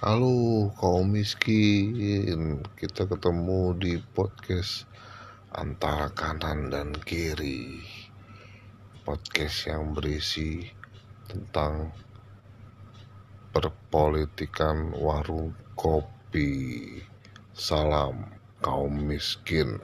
Halo kaum miskin. Kita ketemu di podcast Antara kanan dan kiri. Podcast yang berisi Tentang Perpolitikan warung kopi. Salam kaum miskin.